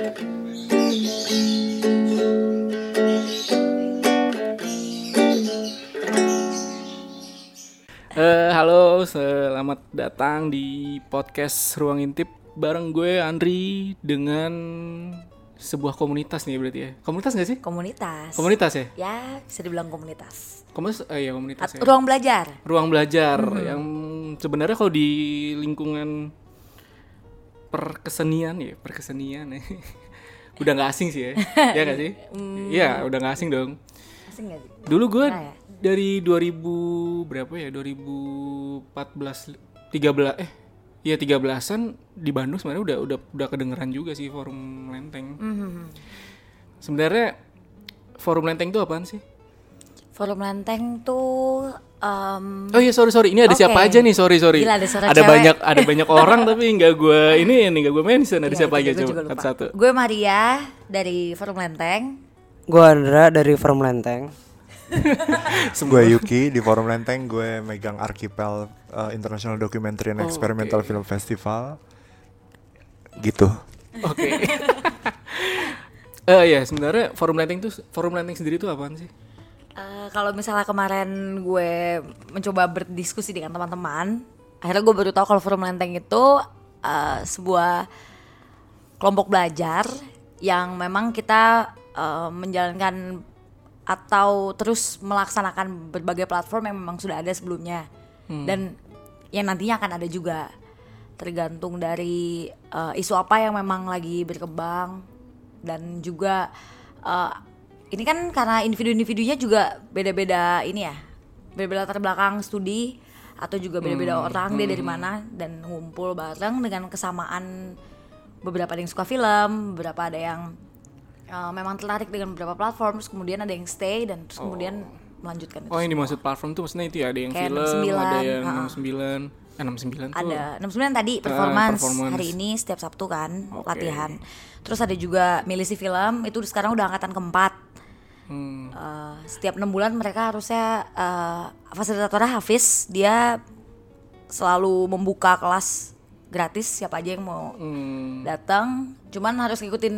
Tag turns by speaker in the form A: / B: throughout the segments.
A: Eh, halo, selamat datang di podcast Ruang Intip bareng gue Andri dengan sebuah komunitas nih berarti ya. Komunitas gak sih?
B: komunitas.
A: Komunitas ya?
B: Ya, bisa dibilang komunitas.
A: Komunitas, eh, iya komunitas
B: At-
A: ya.
B: ruang belajar.
A: Ruang belajar yang sebenarnya kalau di lingkungan perkesenian ya, perkesenian ya. udah nggak asing sih ya. ya gak sih? Iya, udah nggak asing dong.
B: Asing gak sih?
A: Dulu gue
B: Nah, ya.
A: dari 2000 berapa ya? 2014 13 eh ya 13-an di Bandung sebenarnya udah udah udah kedengeran juga sih forum Lenteng.
B: Mhm.
A: Sebenarnya forum Lenteng itu apaan sih?
B: Forum Lenteng tuh em,
A: Oh iya sorry sorry ini ada
B: Oke.
A: siapa aja nih sorry sorry.
B: Gila, ada suara
A: ada
B: cewek.
A: banyak ada banyak orang tapi nggak gue ini ini nggak gue mention ada
B: iya,
A: siapa aja coba
B: juga lupa.
A: satu-satu.
B: Gue Maria dari Forum Lenteng.
C: Gue Andra dari Forum Lenteng.
D: Gue Yuki di Forum Lenteng gue megang Archipel uh, International Documentary and
A: Oh,
D: Experimental
A: oke.
D: Film Festival gitu
A: Oke. Eh ya sebenarnya forum Lenteng tuh forum Lenteng sendiri tuh apaan sih?
B: Eh, kalau misalnya kemarin gue mencoba berdiskusi dengan teman-teman, akhirnya gue baru tahu kalau Forum Lenteng itu eh, sebuah kelompok belajar yang memang kita eh, menjalankan atau terus melaksanakan berbagai platform yang memang sudah ada sebelumnya. Dan yang nantinya akan ada juga tergantung dari eh, isu apa yang memang lagi berkembang dan juga ini kan karena individu-individunya juga beda-beda ini ya beda-beda latar belakang studi atau juga beda-beda orang dia dari mana dan ngumpul bareng dengan kesamaan beberapa ada yang suka film beberapa ada yang eh, memang tertarik dengan beberapa platform terus kemudian ada yang stay dan terus kemudian melanjutkan itu
A: Oh yang dimaksud platform tuh maksudnya itu ya ada yang
B: Kayak
A: film,
B: 69,
A: ada yang
B: ha-ha.
A: 69, eh 69 tuh.
B: ada 69 tadi performance,
A: performance.
B: hari ini setiap Sabtu kan
A: Oke.
B: latihan terus ada juga milisi film itu sekarang udah angkatan keempat
A: Hmm.
B: Eh, setiap enam bulan mereka harusnya eh, fasilitatornya Hafiz dia selalu membuka kelas gratis siapa aja yang mau
A: Hmm.
B: datang cuman harus ngikutin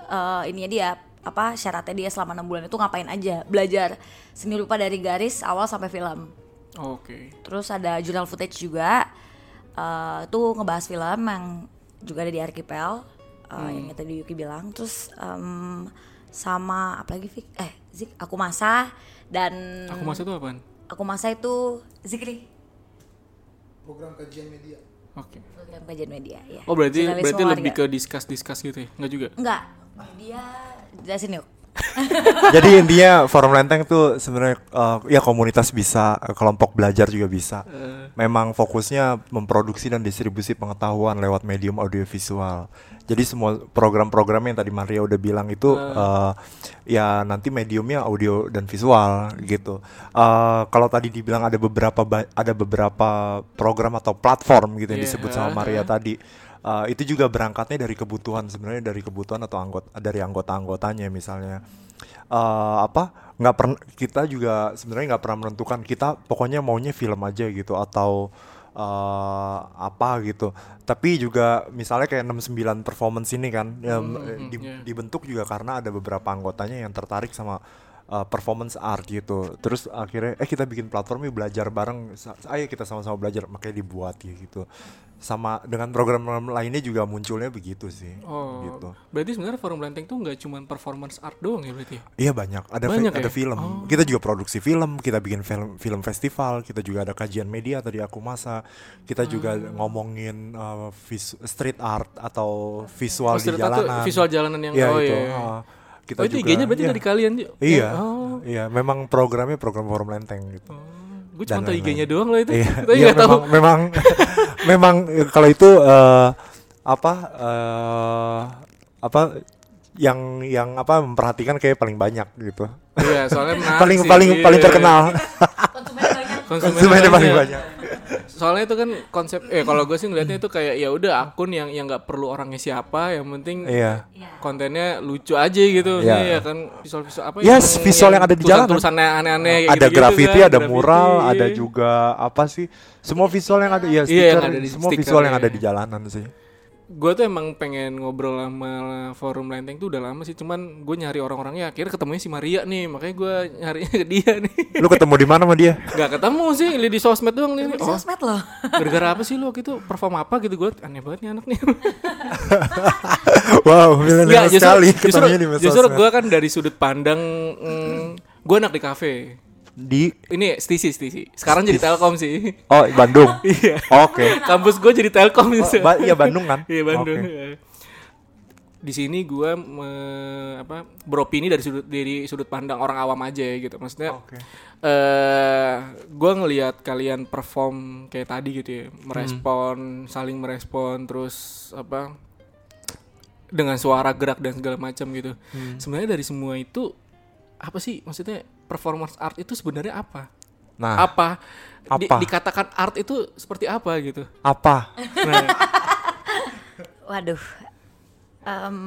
B: eh ininya dia apa syaratnya dia selama enam bulan itu ngapain aja belajar seni rupa dari garis awal sampai film
A: Oke.
B: Terus ada jurnal footage juga. itu ngebahas film yang juga ada di Archipel. eh, Yang tadi Yuki bilang. Terus em, sama apa lagi Fik? Eh Zik, aku masa dan
A: Aku masuk tuh apaan?
B: aku masa itu Zikri
E: program kajian media
A: Oke.
B: program kajian media ya.
A: Oh berarti
B: Jurnalisme
A: berarti
B: warga.
A: lebih ke discuss discuss gitu ya? Enggak juga?
B: enggak dia jelasin yuk.
D: jadi intinya Forum Lenteng tuh sebenarnya uh, ya komunitas bisa kelompok belajar juga bisa. Memang fokusnya memproduksi dan distribusi pengetahuan lewat medium audiovisual. Jadi semua program-program yang tadi Maria udah bilang itu uh, ya nanti mediumnya audio dan visual gitu. Uh, kalau tadi dibilang ada beberapa ada beberapa program atau platform gitu yang
A: Iya.
D: disebut sama Maria tadi Uh, itu juga berangkatnya dari kebutuhan sebenarnya dari kebutuhan atau anggota dari anggota-anggotanya misalnya Eh, apa nggak pernah kita juga sebenarnya nggak pernah menentukan kita pokoknya maunya film aja gitu atau eh, apa gitu tapi juga misalnya kayak 69 performance ini kan ya,
A: Hmm,
D: di-
A: iya.
D: dibentuk juga karena ada beberapa anggotanya yang tertarik sama uh, performance art gitu. Terus akhirnya eh kita bikin platform yuk belajar bareng. Ayo kita sama-sama belajar makanya dibuat gitu. Sama dengan program lainnya juga munculnya begitu sih.
A: Oh.
D: Gitu.
A: Berarti sebenarnya forum Lenteng tuh nggak cuma performance art doang ya berarti? ya?
D: Iya banyak, ada
A: Banyak
D: ada
A: ya?
D: film. Kita juga produksi film, kita bikin film film festival, kita juga ada kajian media tadi aku masa. Kita juga
A: Hmm.
D: ngomongin uh, vis- street art atau visual
A: Oh,
D: di jalanan.
A: visual jalanan yang-
D: Iya,
A: oh,
D: itu.
A: iya.
D: uh, kita
A: oh itu
D: juga
A: IG-nya berarti
D: iya.
A: dari kalian juga?
D: Iya,
A: Oh.
D: iya. Memang programnya program forum lenteng gitu.
A: Gue
D: Dan
A: cuma
D: lain-lain.
A: IG-nya doang loh itu.
D: Iya,
A: Tapi
D: iya,
A: nggak tahu.
D: memang, memang, eh, kalau itu eh, apa eh, apa yang yang apa memperhatikan kayak paling banyak gitu.
A: Iya, soalnya
D: paling
A: sih.
D: paling
A: Iya.
D: paling terkenal.
A: Konsumennya
D: Konsumennya paling
A: banyak.
D: banyak.
A: Soalnya itu kan konsep eh kalau gue sih ngeliatnya itu kayak ya udah akun yang yang nggak perlu orangnya siapa, yang penting
D: Iya.
A: kontennya lucu aja gitu.
D: Iya.
A: Iya kan visual-visual apa
D: Yes, visual yang ada di jalanan.
A: Tulisannya aneh-aneh kayak
D: ada
A: gitu-gitu
D: graffiti,
A: kan,
D: ada
A: graffiti,
D: mural, ada
A: iya.
D: juga apa sih? Semua visual yang ada ya
A: Iya,
D: stiker,
A: yang ada di
D: semua
A: stiker,
D: visual yang
A: iya.
D: ada di jalanan sih.
A: Gue tuh emang pengen ngobrol sama forum lenteng tuh udah lama sih cuman gue nyari orang-orangnya akhirnya ketemunya si Maria nih makanya gue nyarinya ke dia nih
D: Lu ketemu di mana sama dia?
A: nggak ketemu sih li di sosmed doang nih
B: Di
A: oh
B: sosmed loh.
A: gara-gara apa sih lo gitu perform apa gitu gue aneh banget nih anak nih
D: wow, milenial sekali
A: justru,
D: ketemunya di
A: justru
D: sosmed.
A: gue kan dari sudut pandang mm, gue anak di kafe
D: Di
A: ini stisi stisi sekarang jadi telkom sih
D: Oh, Bandung.
A: iya
D: Oke.
A: kampus gue jadi telkom
D: Oh, Ba- iya Bandung kan?
A: Iya Bandung.
D: Oke.
A: iya. Di sini gue apa beropini dari sudut dari sudut pandang orang awam aja gitu. Maksudnya
D: Oke.
A: eh gue ngelihat kalian perform kayak tadi gitu ya, merespon, saling merespon, terus apa dengan suara gerak dan segala macam gitu. Sebenarnya dari semua itu apa sih maksudnya performance art itu sebenarnya apa?
D: Nah,
A: apa? Di-
D: apa?
A: dikatakan art itu seperti apa gitu?
D: apa?
A: Nah,
B: Waduh. Em,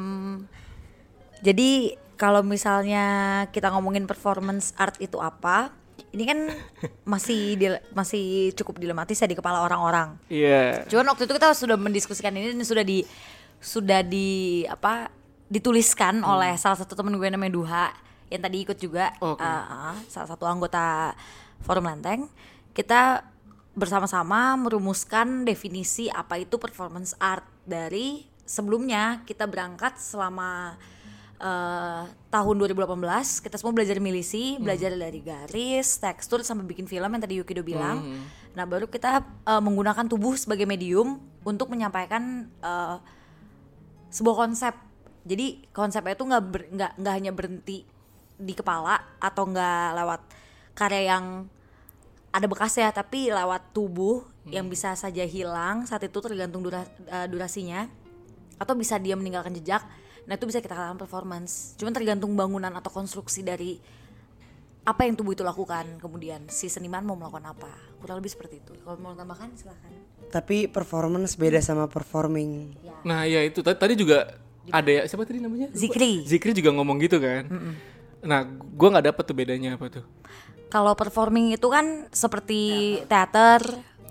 B: jadi kalau misalnya kita ngomongin performance art itu apa? Ini kan masih dil- masih cukup dilematis ya di kepala orang-orang.
A: iya.
B: Cuman waktu itu kita sudah mendiskusikan ini dan sudah di sudah di apa dituliskan oleh salah satu temen gue namanya Duha yang tadi ikut juga
A: Oke.
B: uh, uh, salah satu anggota Forum Lenteng. Kita bersama-sama merumuskan definisi apa itu performance art dari sebelumnya kita berangkat selama eh, tahun 2018 kita semua belajar milisi, belajar dari garis, tekstur sampai bikin film yang tadi Yukido bilang. Nah, baru kita eh, menggunakan tubuh sebagai medium untuk menyampaikan eh, sebuah konsep. Jadi konsepnya itu nggak nggak hanya berhenti di kepala atau nggak lewat karya yang ada bekasnya, tapi lewat tubuh yang bisa saja hilang saat itu tergantung dura- eh, durasinya atau bisa dia meninggalkan jejak. Nah itu bisa kita katakan performance. Cuman tergantung bangunan atau konstruksi dari apa yang tubuh itu lakukan. Kemudian si seniman mau melakukan apa. Kurang lebih seperti itu. Kalau mau tambahkan silahkan.
C: Tapi performance beda sama performing.
A: Nah, ya itu tadi, juga ada ya siapa tadi namanya?
B: Zikri.
A: Zikri juga ngomong gitu kan. Nah, gua nggak dapet tuh bedanya apa tuh.
B: Kalau performing itu kan seperti teater,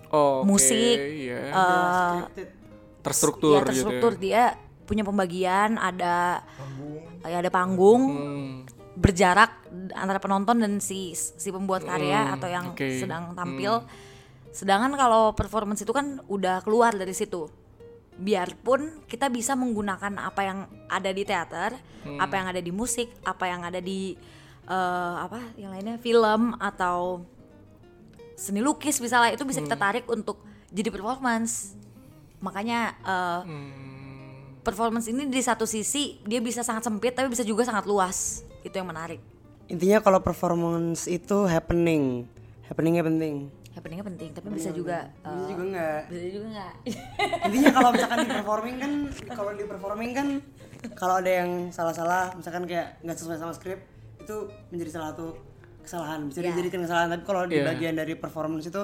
A: Oh, oke,
B: musik,
A: iya.
B: eh,
A: terstruktur,
B: ya terstruktur
A: gitu.
B: dia punya pembagian ada ya ada panggung
A: Hmm,
B: berjarak antara penonton dan si si pembuat karya
A: Hmm,
B: atau yang
A: oke.
B: sedang tampil sedangkan kalau performance itu kan udah keluar dari situ biarpun kita bisa menggunakan apa yang ada di teater
A: Hmm.
B: apa yang ada di musik apa yang ada di eh, apa yang lainnya film atau seni lukis misalnya itu bisa
A: Hmm.
B: kita tarik untuk jadi performance makanya eh,
A: Hmm.
B: performance ini di satu sisi dia bisa sangat sempit tapi bisa juga sangat luas itu yang menarik
C: Intinya kalau performance itu happening. Happeningnya penting.
B: Happeningnya penting tapi bisa juga
C: Bisa
B: eh,
C: juga enggak.
B: bisa juga nggak
C: Intinya kalau misalkan di performing kan kalau di performing kan kalau ada yang salah-salah misalkan kayak nggak sesuai sama skrip itu menjadi salah satu kesalahan bisa
B: Ya.
C: dijadikan kesalahan tapi kalau di
A: Iya.
C: bagian dari performance itu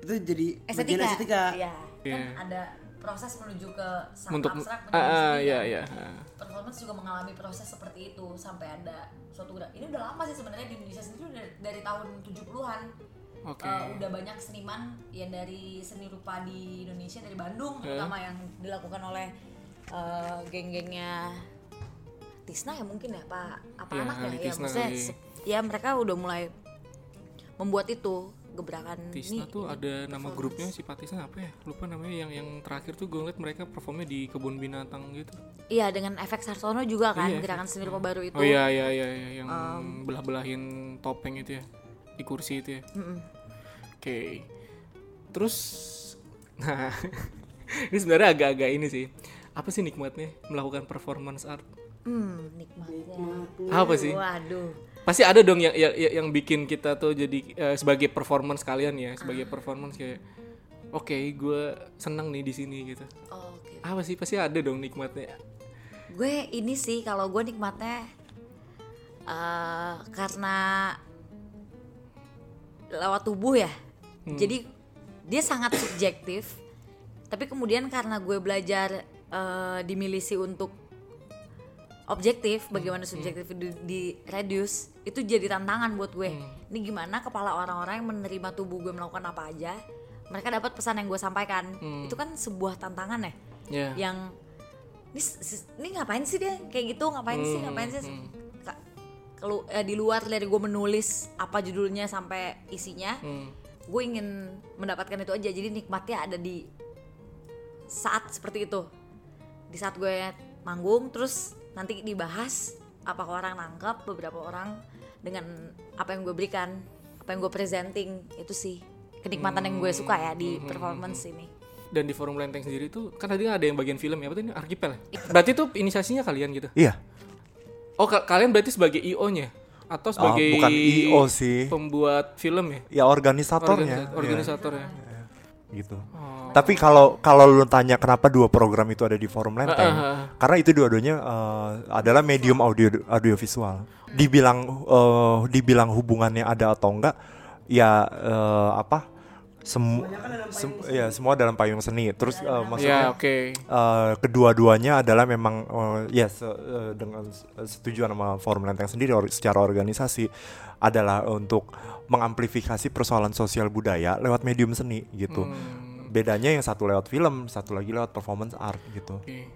C: itu jadi
B: estetika
C: bagian estetika
B: Iya.
A: Iya.
B: kan ada proses menuju ke sang
A: Untuk
B: abstrak
A: ah, ah, iya
B: seni
A: iya.
B: kan. performance juga mengalami proses seperti itu sampai ada suatu gerak ini udah lama sih sebenarnya di Indonesia sendiri udah dari tahun 70-an
A: Oke.
B: Eh, udah banyak seniman yang dari seni rupa di Indonesia dari Bandung terutama yang dilakukan oleh eh, geng-gengnya Tisna ya mungkin ya pak apa
A: Iya,
B: anak ya ya
A: Tisna
B: maksudnya se- ya mereka udah mulai membuat itu gebrakan
A: Tisna
B: ini
A: tuh ada nama grupnya si Patisna apa ya? Lupa namanya yang yang terakhir tuh gue ngeliat mereka performnya di kebun binatang gitu.
B: Iya dengan efek Sarsono juga kan
A: Iya,
B: gerakan seni rupa baru itu.
A: Oh iya iya iya, iya. yang belah-belahin topeng itu ya di kursi itu ya. Oke. Terus nah ini sebenarnya agak-agak ini sih. Apa sih nikmatnya melakukan performance art?
B: Hmm, nikmatnya.
A: Apa sih?
B: Waduh.
A: Pasti ada dong yang yang, yang bikin kita tuh jadi eh, sebagai performance kalian ya, sebagai performance kayak oke, gue senang nih di sini gitu.
B: Oke.
A: Apa sih pasti ada dong nikmatnya.
B: Gue ini sih kalau gue nikmatnya eh karena lewat tubuh ya. Jadi dia sangat subjektif. Tapi kemudian karena gue belajar eh, di milisi untuk objektif, bagaimana subjektif di, di reduce itu jadi tantangan buat gue. Ini gimana kepala orang-orang yang menerima tubuh gue melakukan apa aja, mereka dapat pesan yang gue sampaikan. Itu kan sebuah tantangan ya.
A: Ya.
B: yang ini, ini ngapain sih dia? Kayak gitu ngapain sih ngapain sih? Ka- kelu eh, di luar dari gue menulis apa judulnya sampai isinya gue ingin mendapatkan itu aja jadi nikmatnya ada di saat seperti itu di saat gue manggung terus nanti dibahas apakah orang nangkep beberapa orang dengan apa yang gue berikan apa yang gue presenting itu sih kenikmatan yang gue suka ya di performance ini
A: Dan di forum Lenteng sendiri tuh kan tadi ada yang bagian film ya, apa tuh ini Arkipel ya? Berarti tuh inisiasinya kalian gitu.
D: Iya.
A: Oh, ka- kalian berarti sebagai IO-nya atau sebagai
D: bukan IO sih.
A: Pembuat film ya?
D: Ya organisatornya.
A: Organisa- Organisator ya.
D: Iya, gitu. Tapi kalau kalau lu tanya kenapa dua program itu ada di forum Lenteng,
A: Ah,
D: karena itu dua-duanya eh, adalah medium audio audiovisual. Dibilang eh, dibilang hubungannya ada atau enggak, ya eh, apa? Semu sem- ya semua dalam payung seni. Terus
A: Ya,
D: maksudnya
A: oke.
D: eh, kedua-duanya adalah memang eh, ya se- eh, dengan setuju sama forum Lenteng sendiri or- secara organisasi adalah untuk mengamplifikasi persoalan sosial budaya lewat medium seni gitu. Bedanya yang satu lewat film, satu lagi lewat performance art gitu.
A: Oke.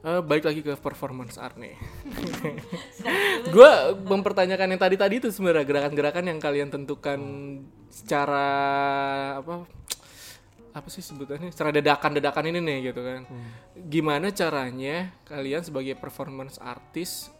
A: Eh, balik lagi ke performance art nih. gue mempertanyakan yang tadi-tadi itu sebenarnya gerakan-gerakan yang kalian tentukan secara apa apa sih sebutannya secara dadakan-dadakan ini nih gitu kan. Gimana caranya kalian sebagai performance artist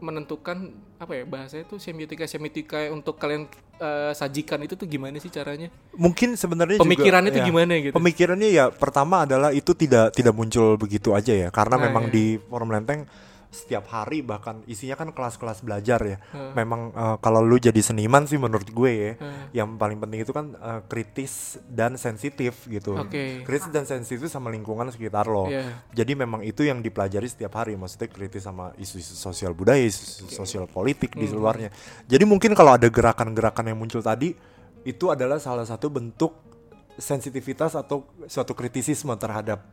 A: menentukan apa ya bahasanya itu semiotika semiotika untuk kalian eh, sajikan itu tuh gimana sih caranya?
D: Mungkin sebenarnya juga-
A: Pemikirannya tuh
D: ya,
A: gimana gitu?
D: Pemikirannya ya pertama adalah itu tidak tidak muncul begitu aja ya, karena
A: Nah,
D: memang
A: iya.
D: di forum Lenteng setiap hari bahkan isinya kan kelas-kelas belajar ya. Memang eh, kalau lu jadi seniman sih menurut gue ya, yang paling penting itu kan eh, kritis dan sensitif gitu.
A: Oke.
D: Kritis dan sensitif sama lingkungan sekitar lo.
A: Iya.
D: Jadi memang itu yang dipelajari setiap hari, maksudnya kritis sama isu-isu sosial budaya, isu sosial politik di luarnya. Jadi mungkin kalau ada gerakan-gerakan yang muncul tadi, itu adalah salah satu bentuk sensitivitas atau suatu kritisisme terhadap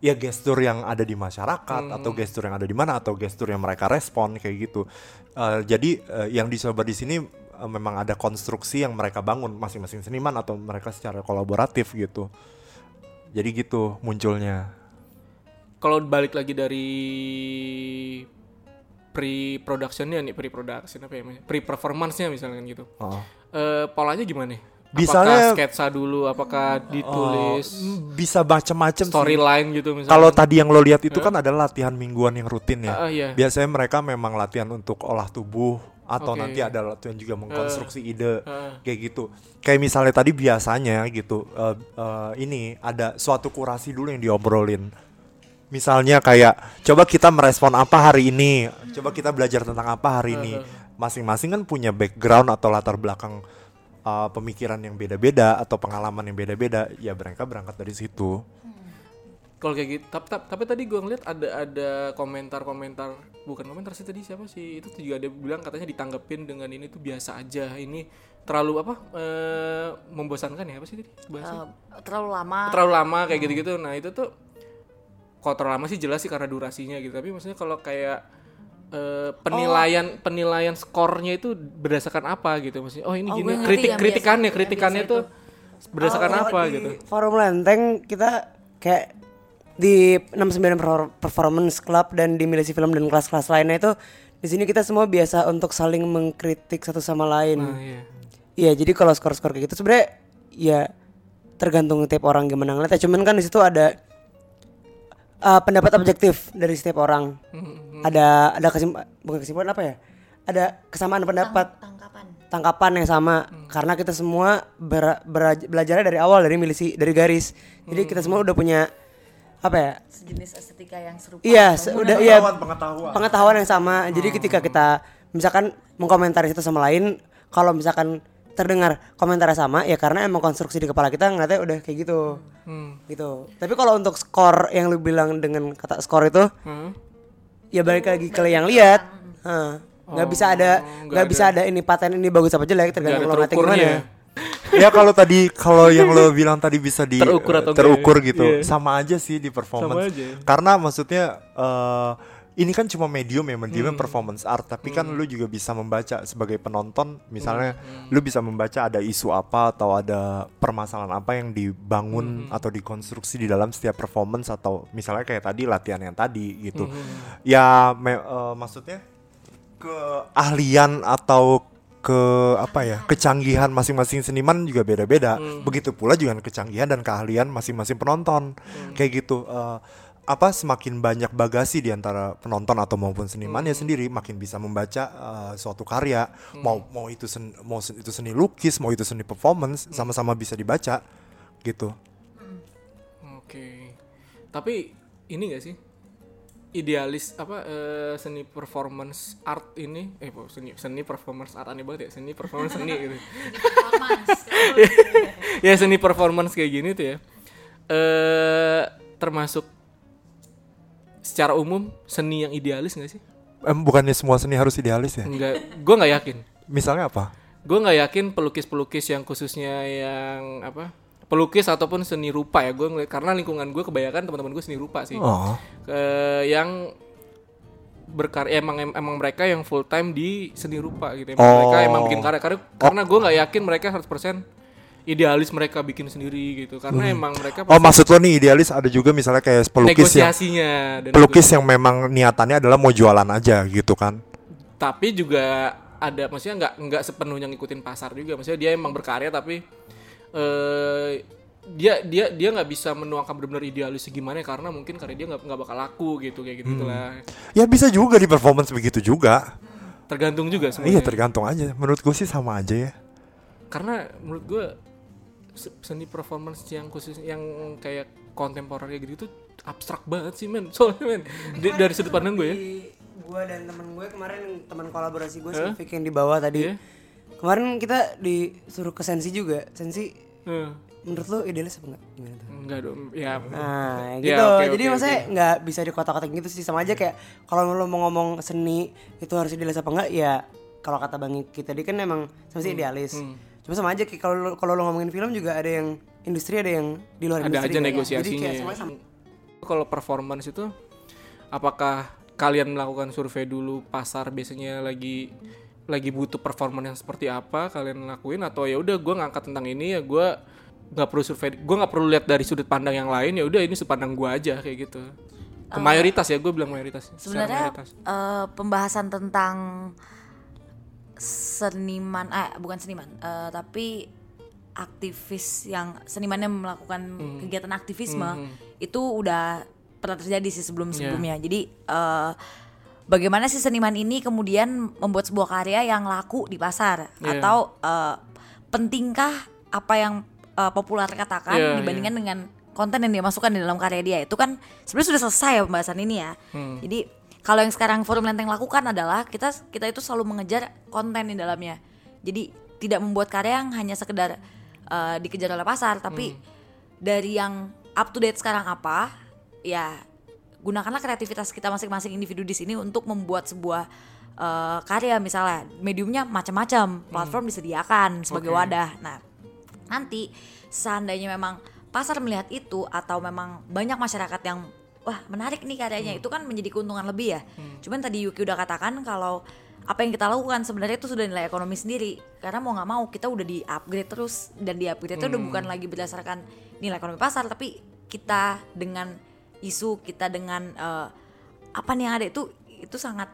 D: ya gestur yang ada di masyarakat atau gestur yang ada di mana atau gestur yang mereka respon kayak gitu. Eh, jadi eh, yang dicoba di sini eh, memang ada konstruksi yang mereka bangun masing-masing seniman atau mereka secara kolaboratif gitu. Jadi gitu munculnya.
A: kalau balik lagi dari pre productionnya nih pre production apa ya namanya? pre performance-nya misalnya kan gitu
D: Oh.
A: Eh, polanya gimana
D: Misalnya-
A: apakah sketsa dulu apakah ditulis
D: Mm, bisa macam-macam
A: storyline gitu misalnya
D: Kalau tadi yang lo lihat itu kan adalah latihan mingguan yang rutin ya.
A: Ah, ah, iya.
D: Biasanya mereka memang latihan untuk olah tubuh atau
A: Oke.
D: nanti ada latihan juga mengkonstruksi ide
A: ah.
D: kayak gitu. Kayak misalnya tadi biasanya gitu eh, eh, ini ada suatu kurasi dulu yang diobrolin. Misalnya kayak coba kita merespon apa hari ini, coba kita belajar tentang apa hari ini. Masing-masing kan punya background atau latar belakang uh, pemikiran yang beda-beda atau pengalaman yang beda-beda. Ya mereka berangkat dari situ.
A: kalau kayak gitu tapi, tapi, tapi tadi gue ngeliat ada ada komentar-komentar bukan komentar sih tadi siapa sih? Itu tuh juga ada bilang katanya ditanggepin dengan ini tuh biasa aja. Ini terlalu apa eh, membosankan ya apa sih tadi? Bahasa?
B: Eh, terlalu lama.
A: Terlalu lama kayak gitu-gitu. Nah itu tuh kalau terlalu lama sih jelas sih karena durasinya gitu. Tapi maksudnya kalau kayak eh, penilaian penilaian skornya itu berdasarkan apa gitu maksudnya oh ini
B: Oh,
A: gini kritik kritikannya
B: biasa-
A: kritikannya tuh berdasarkan
C: Kalau
A: apa
C: di
A: gitu
C: Forum Lenteng kita kayak di 69 per- Performance Club dan di Milisi Film dan kelas-kelas lainnya itu di sini kita semua biasa untuk saling mengkritik satu sama lain.
A: nah, iya.
C: Iya, jadi kalau skor-skor kayak gitu sebenarnya ya tergantung tiap orang gimana ngeliatnya. Cuman kan di situ ada uh, pendapat objektif dari setiap orang. Ada ada kesim bukan kesimpulan apa ya? Ada kesamaan pendapat,
B: tangkapan
C: tangkapan yang sama karena kita semua ber, ber- belajarnya dari awal dari milisi dari garis. Jadi kita semua udah punya apa ya?
B: sejenis estetika yang serupa
C: Iya, udah iya
D: pengetahuan.
C: pengetahuan yang sama. Jadi ketika kita misalkan mengkomentari satu sama lain, kalau misalkan terdengar komentar sama ya karena emang konstruksi di kepala kita ngeliatnya udah kayak gitu.
A: Hmm.
C: Gitu. Tapi kalau untuk skor yang lu bilang dengan kata skor itu
A: Hmm.
C: Ya balik lagi ke yang lihat. Hah. nggak bisa ada
A: nggak
C: bisa ada ini paten ini bagus apa jelek tergantung lo
A: terukurnya.
C: gimana.
D: ya kalau tadi kalau yang lo bilang tadi bisa di
A: Terukur atau enggak
D: terukur
A: ya?
D: gitu
A: Iya.
D: sama aja sih di performance
A: Sama aja.
D: karena maksudnya eh, ini kan cuma medium ya medium performance art tapi kan lu juga bisa membaca sebagai penonton. Misalnya lu bisa membaca ada isu apa atau ada permasalahan apa yang dibangun atau dikonstruksi di dalam setiap performance atau misalnya kayak tadi latihan yang tadi gitu. Ya me- eh, maksudnya keahlian atau ke apa ya kecanggihan masing-masing seniman juga beda-beda. Begitu pula juga kecanggihan dan keahlian masing-masing penonton. Kayak gitu Eh, apa semakin banyak bagasi di antara penonton atau maupun senimannya sendiri makin bisa membaca eh, suatu karya mau mau itu sen- mau sen- itu seni lukis mau itu seni performance sama-sama bisa dibaca gitu
A: Oke. Tapi ini gak sih? Idealis apa eh, seni performance art ini eh seni seni performance art aneh banget ya seni performance seni gitu. ya seni performance kayak gini tuh ya. Eh termasuk secara umum seni yang idealis gak sih?
D: Em, bukannya semua seni harus idealis ya?
A: Enggak, gua nggak yakin.
D: misalnya apa?
A: Gue nggak yakin pelukis-pelukis yang khususnya yang apa pelukis ataupun seni rupa ya. Gue karena lingkungan gue kebanyakan teman-teman gue seni rupa sih.
D: Oh.
A: Ke- yang berkarya emang emang mereka yang full time di seni rupa gitu. Emang mereka
D: Oh.
A: emang bikin karya. Karya karena gue nggak yakin mereka 100% idealis mereka bikin sendiri gitu. Karena emang mereka
D: oh maksud lo nih idealis ada juga misalnya kayak pelukis yang
A: negosiasinya dan
D: pelukis yang memang niatannya adalah mau jualan aja gitu kan?
A: Tapi juga ada maksudnya nggak nggak sepenuhnya ngikutin pasar juga. Maksudnya dia emang berkarya tapi eh dia dia dia nggak bisa menuangkan benar-benar idealis gimana karena mungkin karya dia nggak nggak bakal laku gitu kayak gitu lah.
D: Ya bisa juga di performance begitu juga.
A: Tergantung juga
D: iya
A: sebenarnya.
D: tergantung aja. Menurut gue sih sama aja ya.
A: Karena menurut gue seni performance yang khusus yang kayak kontemporer gitu tuh abstrak banget sih men. Soalnya men Di- dari sudut pandang gue ya.
C: gue dan temen gue kemarin teman kolaborasi gue
A: Hah?
C: Sylvik yang di bawah tadi.
A: Iya.
C: kemarin kita disuruh ke sensi juga. Sensi
A: Eh,
C: menurut lo idealis apa enggak gimana tuh?
A: Enggak dong ya.
C: Nah,
A: Ya,
C: gitu.
A: oke,
C: Jadi
A: oke,
C: maksudnya nggak bisa di kotak-kotak gitu sih. Sama aja kayak kalau lo mau ngomong seni itu harus idealis apa enggak ya kalau kata Bang Iki tadi kan emang sama
A: Hmm,
C: idealis. Cuma sama aja kayak kalau lo- kalau lo ngomongin film juga ada yang industri ada yang di luar
A: ada
C: industri.
A: aja
C: kan.
A: negosiasinya
C: Jadi kayak
A: ya.
C: semuanya sama.
A: kalau performance itu apakah kalian melakukan survei dulu pasar biasanya lagi lagi butuh performance yang seperti apa kalian lakuin atau ya udah gue ngangkat tentang ini ya gue nggak perlu survei gue nggak perlu lihat dari sudut pandang yang lain ya udah ini sudut pandang gue aja kayak gitu ke mayoritas ya gue bilang mayoritas
B: Sebenarnya
A: mayoritas.
B: eh, pembahasan tentang seniman, eh bukan seniman, eh, tapi aktivis yang seniman yang melakukan kegiatan aktivisme itu udah pernah terjadi sih sebelum-sebelumnya. Jadi eh, bagaimana sih seniman ini kemudian membuat sebuah karya yang laku di pasar?
A: Iya.
B: atau eh, pentingkah apa yang eh, populer katakan
A: Iya,
B: dibandingkan dengan konten yang dia masukkan di dalam karya dia? Itu kan sebenarnya sudah selesai ya pembahasan ini ya. Jadi kalau yang sekarang forum lenteng lakukan adalah kita kita itu selalu mengejar konten di dalamnya. Jadi tidak membuat karya yang hanya sekedar eh, dikejar oleh pasar, tapi dari yang up to date sekarang apa, ya gunakanlah kreativitas kita masing-masing individu di sini untuk membuat sebuah eh, karya misalnya mediumnya macam-macam, platform disediakan sebagai
A: Oke.
B: wadah. Nah, nanti seandainya memang pasar melihat itu atau memang banyak masyarakat yang wah menarik nih karyanya. Itu kan menjadi keuntungan lebih ya. Cuman tadi Yuki udah katakan kalau apa yang kita lakukan sebenarnya itu sudah nilai ekonomi sendiri. Karena mau nggak mau kita udah di upgrade terus. Dan di upgrade itu udah bukan lagi berdasarkan nilai ekonomi pasar tapi kita dengan isu kita dengan eh, apa nih yang ada itu itu sangat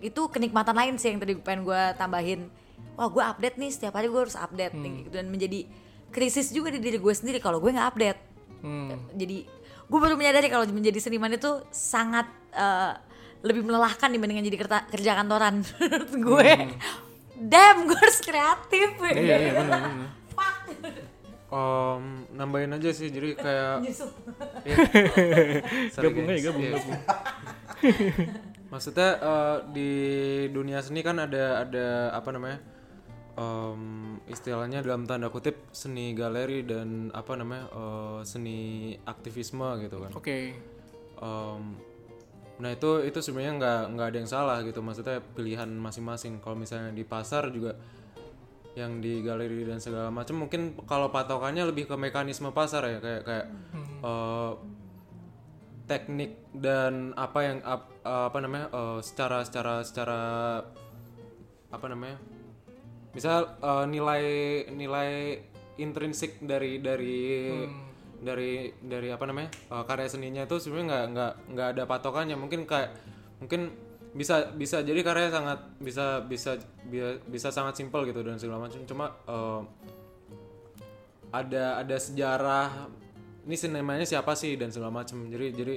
B: itu kenikmatan lain sih yang tadi pengen gue tambahin. Wah gue update nih setiap hari gue harus update nih, gitu. dan menjadi krisis juga di diri gue sendiri kalau gue nggak update.
A: Hmm.
B: jadi gue baru menyadari kalau menjadi seniman itu sangat eh, lebih melelahkan dibandingkan jadi kerta- kerja kantoran menurut gue damn gue harus kreatif
A: Hmm. iya iya benar benar
B: Fuck.
F: Em, nambahin aja sih jadi kayak
B: Nyusup.
F: Iya. Sorry,
A: gabung aja gabung
F: Iya.
A: gabung
F: Maksudnya eh, di dunia seni kan ada ada apa namanya? Em, istilahnya dalam tanda kutip seni galeri dan apa namanya? eh, seni aktivisme gitu kan.
A: oke
F: Em, nah itu itu sebenarnya nggak nggak ada yang salah gitu maksudnya pilihan masing-masing kalau misalnya di pasar juga yang di galeri dan segala macam mungkin kalau patokannya lebih ke mekanisme pasar ya kayak kayak eh, teknik dan apa yang ap- apa namanya eh, secara secara secara apa namanya misal eh, nilai nilai intrinsik dari dari dari dari apa namanya eh, karya seninya itu sebenarnya nggak nggak nggak ada patokannya. Mungkin kayak mungkin bisa bisa jadi karya sangat bisa bisa bisa, bisa sangat simpel gitu dan segala macam. Cuma eh, ada ada sejarah ini sinemanya siapa sih dan segala macam. Jadi jadi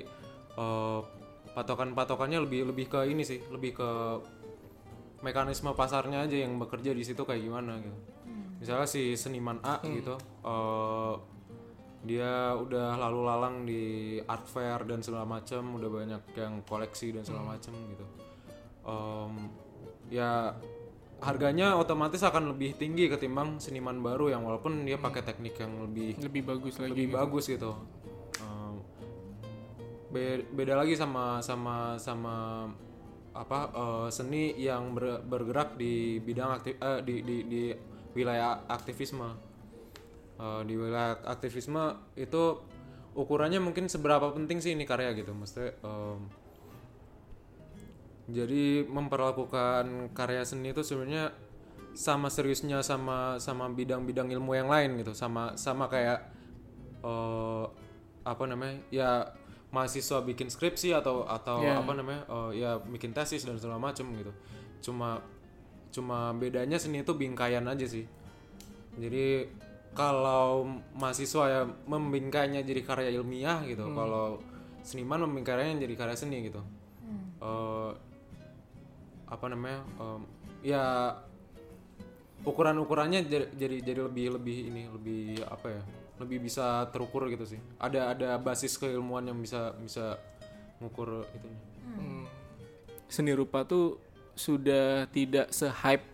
F: eh, patokan-patokannya lebih lebih ke ini sih lebih ke mekanisme pasarnya aja yang bekerja di situ kayak gimana gitu. Misalnya si seniman A gitu eh, dia udah lalu lalang di art fair dan segala macam udah banyak yang koleksi dan segala macam gitu. Em, ya harganya otomatis akan lebih tinggi ketimbang seniman baru yang walaupun dia pakai teknik yang lebih
A: lebih bagus lagi
F: lebih bagus gitu. Be- beda lagi sama sama sama apa eh, seni yang ber- bergerak di bidang aktif eh, di, di di wilayah aktivisme. Eh, di wilayah aktivisme itu ukurannya mungkin seberapa penting sih ini karya gitu maksudnya em, jadi memperlakukan karya seni itu sebenarnya sama seriusnya sama sama bidang-bidang ilmu yang lain gitu sama sama kayak eh apa namanya ya mahasiswa bikin skripsi atau atau
A: Ya.
F: apa namanya eh, ya bikin tesis dan segala macam gitu. Cuma cuma bedanya seni itu bingkaian aja sih. Jadi kalau mahasiswa ya membingkainya jadi karya ilmiah gitu kalau seniman membingkainya jadi karya seni gitu. Eh, apa namanya em, ya ukuran ukurannya jadi, jadi jadi lebih lebih ini lebih apa ya lebih bisa terukur gitu sih. Ada ada basis keilmuan yang bisa bisa ngukur itunya.
A: Seni rupa tuh sudah tidak se-hype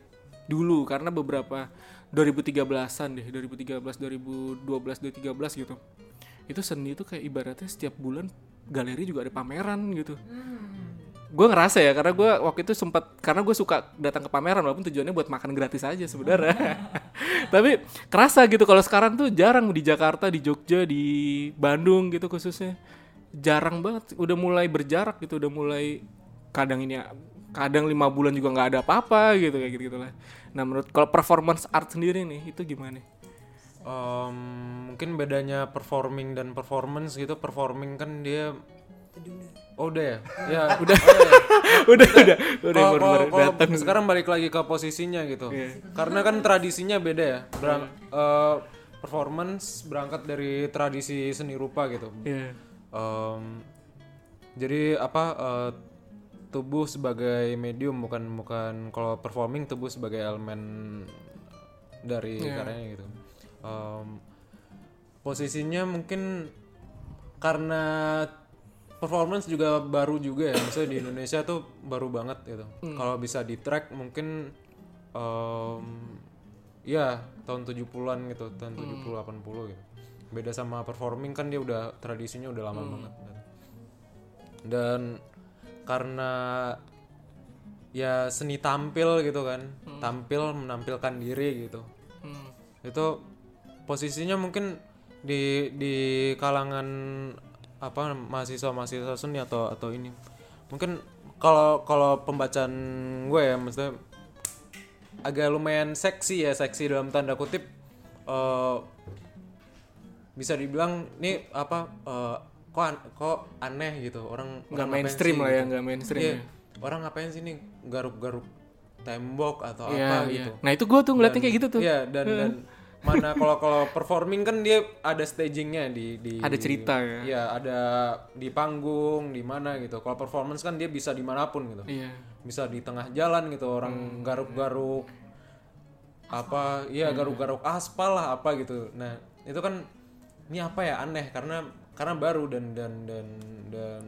A: dulu karena beberapa 2013-an deh 2013 2012 2013 gitu. Itu seni itu kayak ibaratnya setiap bulan galeri juga ada pameran gitu gue ngerasa ya karena gue waktu itu sempat karena gue suka datang ke pameran walaupun tujuannya buat makan gratis aja sebenarnya. Tapi kerasa gitu kalau sekarang tuh jarang di Jakarta di Jogja di Bandung gitu khususnya. Jarang banget udah mulai berjarak gitu udah mulai kadang ini kadang lima bulan juga nggak ada apa-apa gitu kayak gitu gitulah nah menurut kalau performance art sendiri nih itu gimana?
F: Em, mungkin bedanya performing dan performance gitu. Performing kan dia oh udah ya? Ya udah.
A: udah. Udah udah.
F: Kalau-
A: baru
F: kalau-
A: baru
F: kalau
A: datang
F: sekarang balik lagi ke posisinya gitu. Karena kan tradisinya beda ya. Berang- eh, performance berangkat dari tradisi seni rupa gitu.
A: Iya.
F: Em, jadi apa eh, tubuh sebagai medium bukan bukan kalau performing tubuh sebagai elemen dari karyanya gitu. Em, posisinya mungkin karena performance juga baru juga ya. Misalnya di Indonesia tuh baru banget gitu. Kalau bisa di track mungkin em, ya tahun 70-an gitu tahun 70 80 gitu. Beda sama performing kan dia udah tradisinya udah lama banget gitu. dan karena ya seni tampil gitu kan tampil menampilkan diri gitu. Itu posisinya mungkin di di kalangan apa mahasiswa mahasiswa seni atau atau ini mungkin kalau kalau pembacaan gue ya maksudnya agak lumayan seksi ya seksi dalam tanda kutip eh, bisa dibilang nih apa eh, kok an- kok aneh gitu orang
A: nggak mainstream
F: sih
A: lah ya
F: gitu.
A: nggak mainstream
F: Iya,
A: ya.
F: orang ngapain sih nih garuk-garuk tembok atau
A: Iya,
F: apa
A: iya.
F: gitu
A: nah itu gue tuh ngeliatnya kayak gitu tuh
F: Iya dan dan mana kalau kalau performing kan dia ada stagingnya di di
A: Ada cerita ya.
F: Iya ada di panggung di mana gitu. Kalau performance kan dia bisa di mana pun gitu.
A: iya
F: Bisa di tengah jalan gitu
A: Hmm.
F: orang garuk-garuk apa iya garuk-garuk aspal lah apa gitu. Nah itu kan ini apa ya aneh karena karena baru dan dan dan dan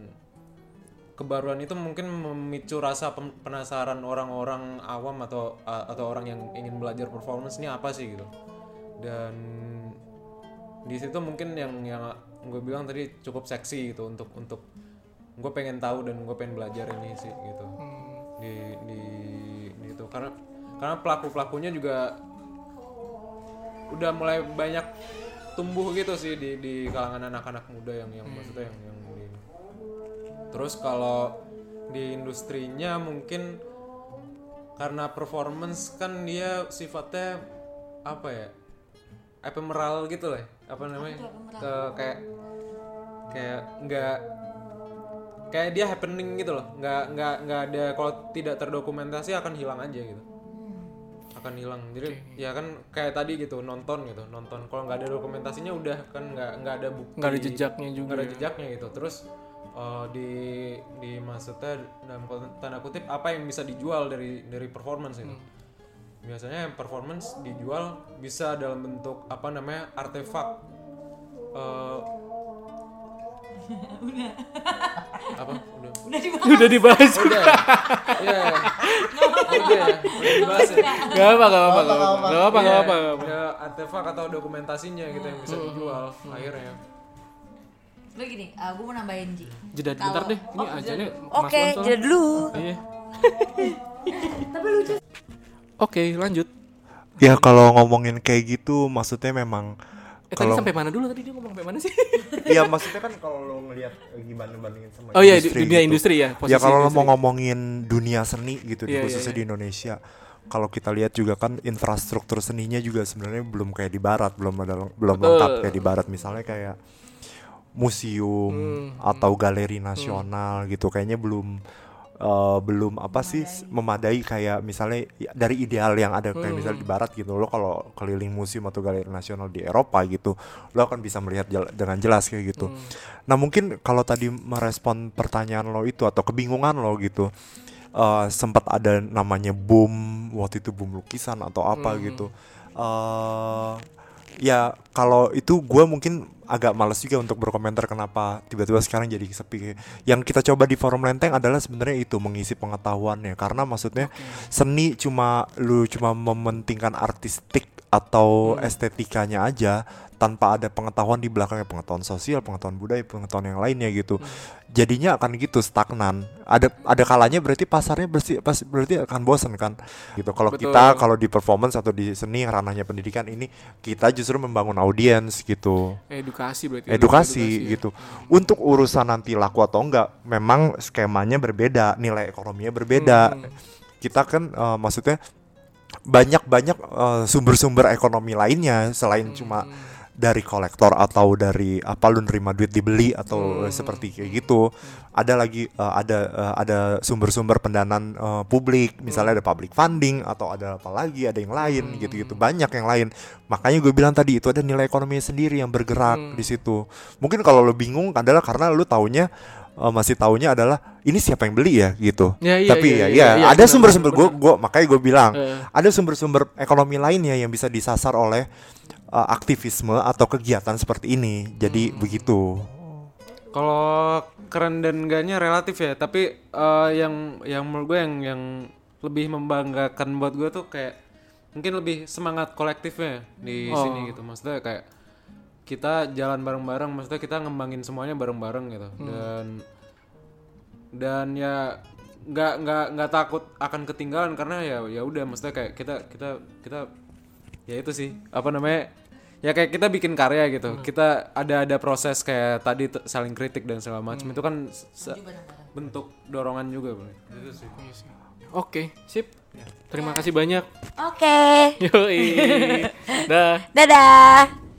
F: kebaruan itu mungkin memicu rasa penasaran orang-orang awam atau atau orang yang ingin belajar performance ini apa sih gitu dan di situ mungkin yang yang gue bilang tadi cukup seksi gitu untuk untuk gue pengen tahu dan gue pengen belajar ini sih gitu. Di di di itu. Karena karena pelaku pelakunya juga udah mulai banyak tumbuh gitu sih di di kalangan anak-anak muda yang yang maksudnya yang yang di terus kalau di industrinya mungkin karena performance kan dia sifatnya apa ya ephemeral gitu lah apa namanya? ke kayak kayak nggak kayak dia happening gitu loh. Nggak nggak nggak ada kalau tidak terdokumentasi akan hilang aja gitu. Akan hilang. Jadi ya kan kayak tadi gitu nonton gitu nonton. Kalau nggak ada dokumentasinya udah kan nggak nggak ada bukti.
A: Nggak ada jejaknya juga
F: nggak ada
A: ya.
F: jejaknya gitu. Terus eh, di di maksudnya dalam tanda kutip apa yang bisa dijual dari dari performance itu biasanya yang performance dijual bisa dalam bentuk apa namanya artefak. Eh, apa? Udah.
A: Udah dibahas.
F: Udah ya udah. Udah dibahas ya.
A: Gak apa, gak apa, gak apa, gak apa, gak
F: Iya,
A: apa,
F: ada artefak atau dokumentasinya gitu yang bisa dijual akhirnya.
B: Lu gini, gue mau nambahin Ji.
A: Jeda bentar deh, ini
B: Oh,
A: aja nih.
B: Oke, jeda dulu.
A: Iya. Oke, lanjut.
D: Ya kalau ngomongin kayak gitu maksudnya memang
A: Eh tadi
D: kalau
A: sampai mana dulu tadi dia ngomong sampai mana sih?
D: Iya maksudnya kan kalau lo ngelihat gimana bandingin sama
A: Oh iya,
D: industri
A: dunia
D: gitu.
A: industri ya, posisi
D: Ya kalau lo mau ngomongin dunia seni gitu di
A: Iya, iya,
D: khususnya
A: iya.
D: di Indonesia. Kalau kita lihat juga kan infrastruktur seninya juga sebenarnya belum kayak di barat, belum ada belum
A: Betul.
D: lengkap kayak di barat misalnya kayak museum
A: Hmm,
D: atau galeri nasional gitu kayaknya belum eh, belum apa sih s- memadai kayak misalnya ya, dari ideal yang ada kayak misalnya di
A: Hmm.
D: barat gitu lo kalau keliling museum atau galeri nasional di Eropa gitu lo akan bisa melihat jel- dengan jelas kayak gitu
A: Hmm.
D: nah mungkin kalau tadi merespon pertanyaan lo itu atau kebingungan lo gitu eh, sempat ada namanya boom waktu itu boom lukisan atau apa
A: Hmm.
D: gitu eh ya kalau itu gue mungkin agak males juga untuk berkomentar kenapa tiba-tiba sekarang jadi sepi. Yang kita coba di forum lenteng adalah sebenarnya itu mengisi pengetahuannya. Karena maksudnya seni cuma lu cuma mementingkan artistik atau estetikanya aja tanpa ada pengetahuan di belakangnya pengetahuan sosial pengetahuan budaya pengetahuan yang lainnya gitu. Jadinya akan gitu stagnan. Ada ada kalanya berarti pasarnya berarti pas berarti akan bosan kan? Gitu. Kalau kita kalau di performance atau di seni ranahnya pendidikan ini kita justru membangun audiens gitu.
A: Edukasi berarti.
D: edukasi
A: ya.
D: gitu. Untuk urusan nanti laku atau enggak memang skemanya berbeda nilai ekonominya berbeda.
A: Hmm.
D: kita kan eh, maksudnya banyak banyak eh, sumber-sumber ekonomi lainnya selain cuma dari kolektor atau dari apa lu nerima duit dibeli atau eh, seperti kayak gitu. Ada lagi eh, ada eh, ada sumber-sumber pendanaan eh, publik. Misalnya ada public funding atau ada apa lagi ada yang lain gitu-gitu. Banyak yang lain. Makanya gue bilang tadi itu ada nilai ekonomi sendiri yang bergerak di situ. Mungkin kalau lu bingung adalah karena lu taunya eh, masih taunya adalah ini siapa yang beli ya? gitu.
A: Ya, iya,
D: tapi
A: iya,
D: ya
A: iya,
D: ya
A: iya,
D: ada sumber-sumber gue gue makanya gue bilang
A: Eh.
D: ada sumber-sumber ekonomi lainnya yang bisa disasar oleh uh, aktivisme atau kegiatan seperti ini. Jadi
A: Hmm.
D: begitu.
F: Kalau keren dan enggaknya relatif ya, tapi eh, yang yang menurut gue yang yang lebih membanggakan buat gue tuh kayak mungkin lebih semangat kolektifnya di
A: Oh.
F: sini gitu. Maksudnya kayak kita jalan bareng-bareng, maksudnya kita ngembangin semuanya bareng-bareng gitu.
A: Hmm.
F: Dan dan ya nggak nggak nggak takut akan ketinggalan karena ya ya udah maksudnya kayak kita kita kita ya itu sih apa namanya ya kayak kita bikin karya gitu kita ada ada proses kayak tadi t- saling kritik dan segala macam itu kan se- bentuk dorongan juga bro sih
A: Oke, sip. Terima kasih banyak.
B: Oke.
A: Yoi. Dah.
B: Dadah.